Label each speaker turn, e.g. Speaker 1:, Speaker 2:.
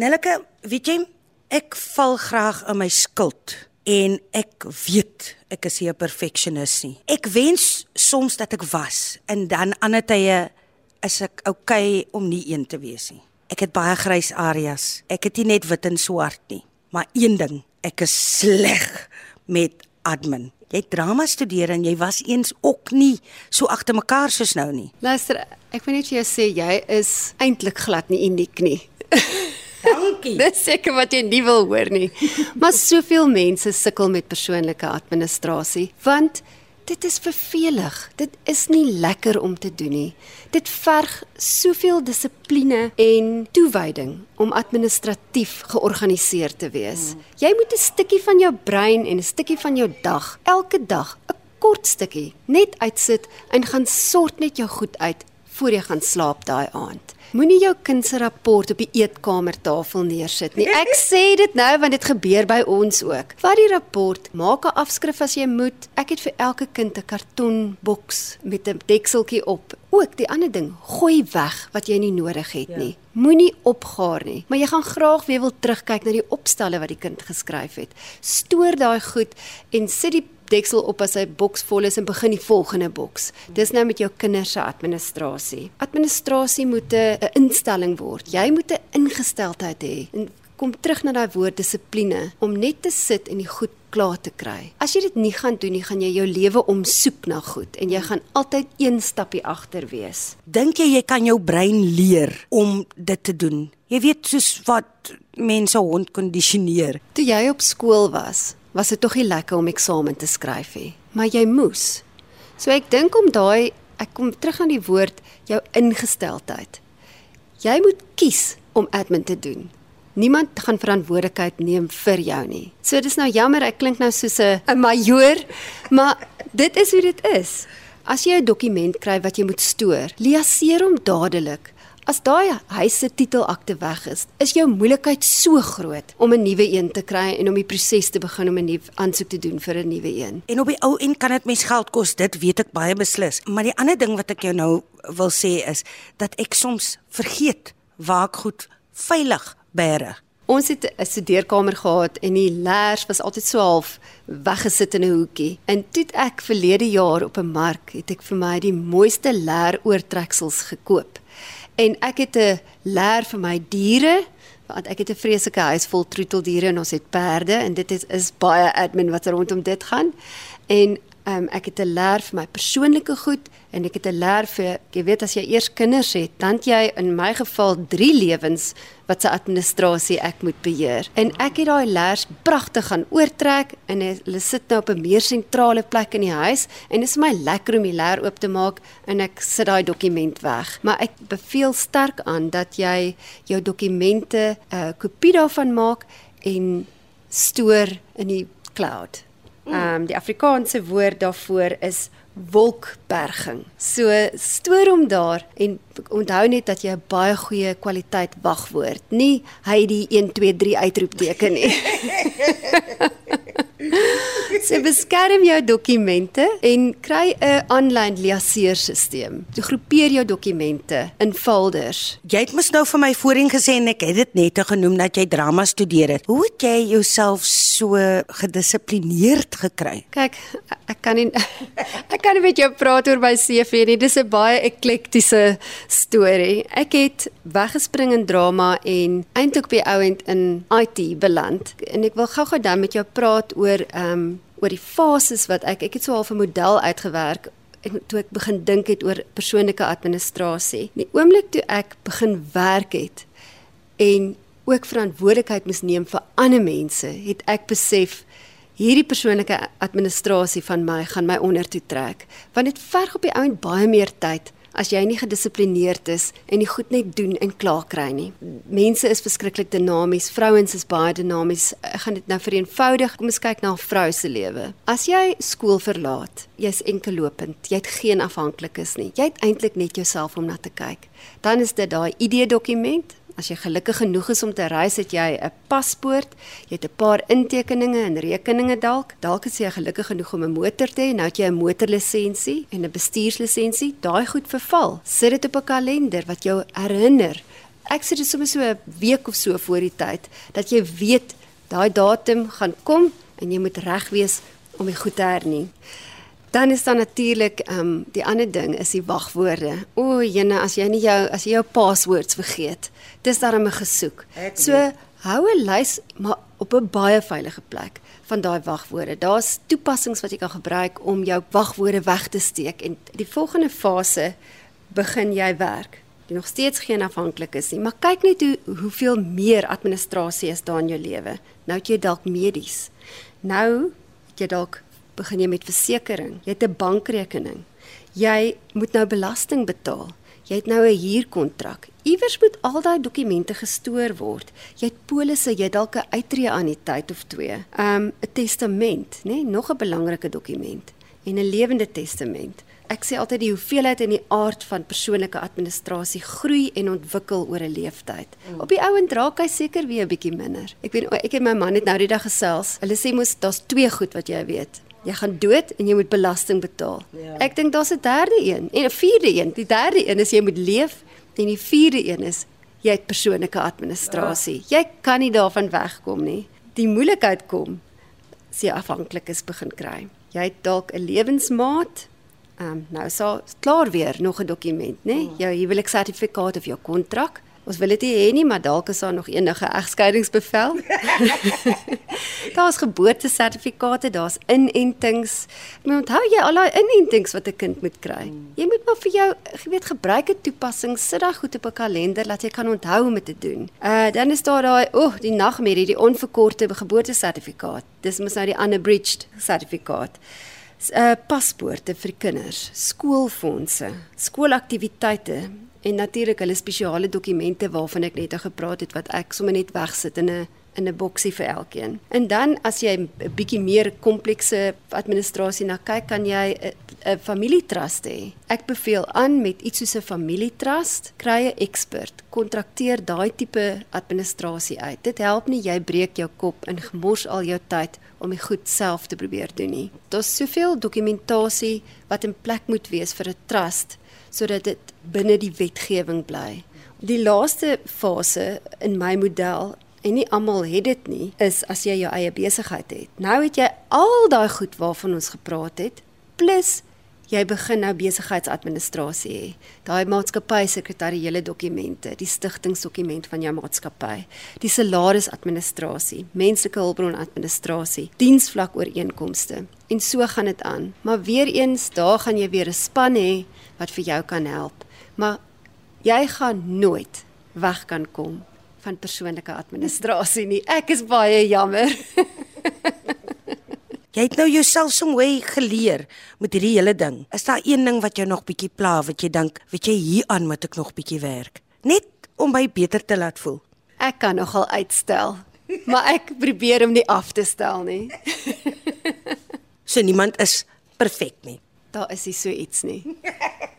Speaker 1: Nelleke, weet jy, ek val graag in my skuld en ek weet ek is nie 'n perfeksionis nie. Ek wens soms dat ek was en dan ander tye is ek okay om nie een te wees nie. Ek het baie grys areas. Ek het nie net wit en swart nie, maar een ding, ek is sleg met admin. Jy het drama studeer en jy was eens ook nie so agter mekaar soos nou nie.
Speaker 2: Luister, ek wil net vir jou sê jy is eintlik glad nie uniek nie.
Speaker 1: Dankie.
Speaker 2: Dis seker wat jy nie wil hoor nie. Maar soveel mense sukkel met persoonlike administrasie want dit is vervelig. Dit is nie lekker om te doen nie. Dit verg soveel dissipline en toewyding om administratief georganiseerd te wees. Jy moet 'n stukkie van jou brein en 'n stukkie van jou dag elke dag 'n kort stukkie net uitsit en gaan sort net jou goed uit voor jy gaan slaap daai aand. Moenie jou kind se rapport op die eetkamertafel neersit nie. Ek sê dit nou want dit gebeur by ons ook. Vat die rapport, maak 'n afskrif as jy moet. Ek het vir elke kind 'n kartonboks met 'n dekseltjie op. Ook die ander ding, gooi weg wat jy nie nodig het ja. nie. Moenie opgaar nie, maar jy gaan graag weer wil terugkyk na die opstalle wat die kind geskryf het. Stoor daai goed en sit die deksel op as hy boks vol is en begin die volgende boks. Dis nou met jou kinders se administrasie. Administrasie moet 'n instelling word. Jy moet 'n ingesteldheid hê. En kom terug na daai woord dissipline om net te sit en die goed klaar te kry. As jy dit nie gaan doen nie, gaan jy jou lewe omsoek na goed en jy gaan altyd een stappie agter wees.
Speaker 1: Dink jy jy kan jou brein leer om dit te doen? Jy weet soos wat mense hond kondisioneer.
Speaker 2: Toe jy op skool was, was dit tog nie lekker om eksamen te skryf nie, maar jy moes. So ek dink om daai ek kom terug aan die woord jou ingesteldheid. Jy moet kies om admin te doen. Niemand gaan verantwoordelikheid neem vir jou nie. So dis nou jammer ek klink nou soos 'n majoor, maar dit is hoe dit is. As jy 'n dokument kry wat jy moet stoor, liaseer hom dadelik. As daai huis se titelakte weg is, is jou moeilikheid so groot om 'n nuwe een te kry en om die proses te begin om 'n nuwe aansoek te doen vir 'n nuwe een.
Speaker 1: En op die ou en kan dit mens geld kos, dit weet ek baie beslis. Maar die ander ding wat ek jou nou wil sê is dat ek soms vergeet waar ek goed veilig bære.
Speaker 2: Ons het 'n studeerkamer gehad en die leers was altyd so half weggesit in 'n hoekie. En toe ek verlede jaar op 'n mark het ek vir my die mooiste leer oortreksels gekoop en ek het 'n leer vir my diere want ek het 'n vreeslike huis vol troeteldiere en ons het perde en dit is is baie admin wat rondom dit gaan. En um, ek het 'n leer vir my persoonlike goed en ek het 'n leer vir jy weet as jy eers kinders het dan jy in my geval 3 lewens wat se administrasie ek moet beheer. En ek het daai leers pragtig gaan oortrek en hulle sit nou op 'n meer sentrale plek in die huis en dit is my lekker om die leer oop te maak en ek sit daai dokument weg. Maar ek beveel sterk aan dat jy jou dokumente 'n uh, kopie daarvan maak en stoor in die cloud Ehm um, die Afrikaanse woord daarvoor is wolkberging. So stoor hom daar en onthou net dat jy 'n baie goeie kwaliteit wagwoord, nie hy die 1 2 3 uitroepteken nie. So beskerm jou dokumente en kry 'n aanlyn liaseerstelsel. Jy groepeer jou dokumente in folders.
Speaker 1: Jy het mos nou vir my voorheen gesê en ek het dit net genoem dat jy drama studeer het. Hoe het jy jouself so gedissiplineerd gekry?
Speaker 2: Kyk, ek kan nie ek kan nie met jou praat oor my CV nie. Dis 'n baie eklektiese storie. Ek het weggespring in drama en eintlik by ouend in IT beland. En ek wil gou-gou dan met jou praat oor ehm um, oor die fases wat ek ek het so half 'n model uitgewerk en toe ek begin dink het oor persoonlike administrasie. Die oomblik toe ek begin werk het en ook verantwoordelikheid moes neem vir ander mense, het ek besef hierdie persoonlike administrasie van my gaan my onder toe trek want dit verg op die ount baie meer tyd as jy nie gedissiplineerd is en nie goed net doen en klaar kry nie. Mense is verskriklik dinamies, vrouens is baie dinamies. Ek gaan dit nou vereenvoudig. Kom ons kyk na 'n vrou se lewe. As jy skool verlaat, jy's enkel lopend, jy het geen afhanklikes nie. Jy het eintlik net jouself om na te kyk. Dan is dit daai ID dokument As jy gelukkig genoeg is om te reis, het jy 'n paspoort, jy het 'n paar intekeninge en rekeninge dalk. Dalk is jy gelukkig genoeg om 'n motor te hê, nou het jy 'n motorlisensie en 'n bestuurslisensie. Daai goed verval. Sit dit op 'n kalender wat jou herinner Ek sê dit sommer so 'n week of so voor die tyd dat jy weet daai datum gaan kom en jy moet reg wees om die goed te hernie. Dan is daar natuurlik ehm um, die ander ding is die wagwoorde. O, jene, as jy nie jou as jy jou passwords vergeet, dis daarom 'n gesoek. So hou 'n lys maar op 'n baie veilige plek van daai wagwoorde. Daar's toepassings wat jy kan gebruik om jou wagwoorde weg te steek en die volgende fase begin jy werk. Jy nog steeds geen afhanklik is nie, maar kyk net hoe hoeveel meer administrasie is daar in jou lewe. Nou het jy dalk medies. Nou het jy dalk begin jy met versekerings. Jy het 'n bankrekening. Jy moet nou belasting betaal. Jy het nou 'n huurkontrak. Iewers moet al daai dokumente gestoor word. Jy het polisse, jy het dalk 'n uittreë aan die tyd of twee. Um 'n testament, nê, nee? nog 'n belangrike dokument en 'n lewende testament. Ek sê altyd die hoeveelheid en die aard van persoonlike administrasie groei en ontwikkel oor 'n leeftyd. Mm. Op die ouend raak hy seker weer 'n bietjie minder. Ek weet ek en my man het nou die dag gesels. Hulle sê mos daar's twee goed wat jy weet. Jy gaan dood en jy moet belasting betaal. Ja. Ek dink daar's 'n derde een en 'n vierde een. Die derde een is jy moet leef en die vierde een is jy het persoonlike administrasie. Ja. Jy kan nie daarvan wegkom nie. Die moeilikheid kom as jy afhanklik is begin kry. Jy het dalk 'n lewensmaat. Ehm um, nou so klaar weer nog 'n dokument, né? Nee? Jou huweliksertifikaat of jou kontrak. Ons wil dit hê nie, maar dalk is daar nog enige egskeidingsbevel. daar's geboortesertifikate, daar's inentings. Ek moet onthou jy al daai inentings wat 'n kind moet kry. Jy moet maar vir jou, jy weet, gebruik 'n toepassing, sit daai goed op 'n kalender dat jy kan onthou om dit te doen. Uh dan is daar daai, o, oh, die nagmerrie, die onverkorte geboortesertifikaat. Dis mos nou die unabridged sertifikaat uh paspoorte vir kinders, skoolfondse, skoolaktiwiteite, en natuurlik hulle spesiale dokumente waarvan ek net gepraat het wat ek sommer net wegsit in 'n in 'n boksie vir elkeen. En dan as jy 'n bietjie meer komplekse administrasie na kyk, kan jy 'n familietrust hê. Ek beveel aan met iets soos 'n familietrust, kry 'n ekspert, kontrakteer daai tipe administrasie uit. Dit help nie jy breek jou kop en gemors al jou tyd om dit goed self te probeer doen nie. Daar's soveel dokumentasie wat in plek moet wees vir 'n trust sodat dit binne die wetgewing bly. Die laaste fase in my model en nie almal het dit nie, is as jy jou eie besigheid het. Nou het jy al daai goed waarvan ons gepraat het, plus jy begin nou besigheidsadministrasie hê. Daai maatskappy sekretariële dokumente, die stigtingsdokument van jou maatskappy, die salarisadministrasie, menslike hulpbron administrasie, diensvlak ooreenkomste. En so gaan dit aan. Maar weer eens, daar gaan jy weer 'n span hê wat vir jou kan help. Maar jy gaan nooit weg kan kom van persoonlike administrasie nie. Ek is baie jammer.
Speaker 1: Jy het nou jouself so mooi geleer met hierdie hele ding. Is daar een ding wat jou nog bietjie pla wat jy dink, weet jy hieraan moet ek nog bietjie werk? Net om my beter te laat voel.
Speaker 2: Ek kan nogal uitstel, maar ek probeer om nie af te stel nie.
Speaker 1: so niemand is perfek nie.
Speaker 2: Daar is nie so iets nie.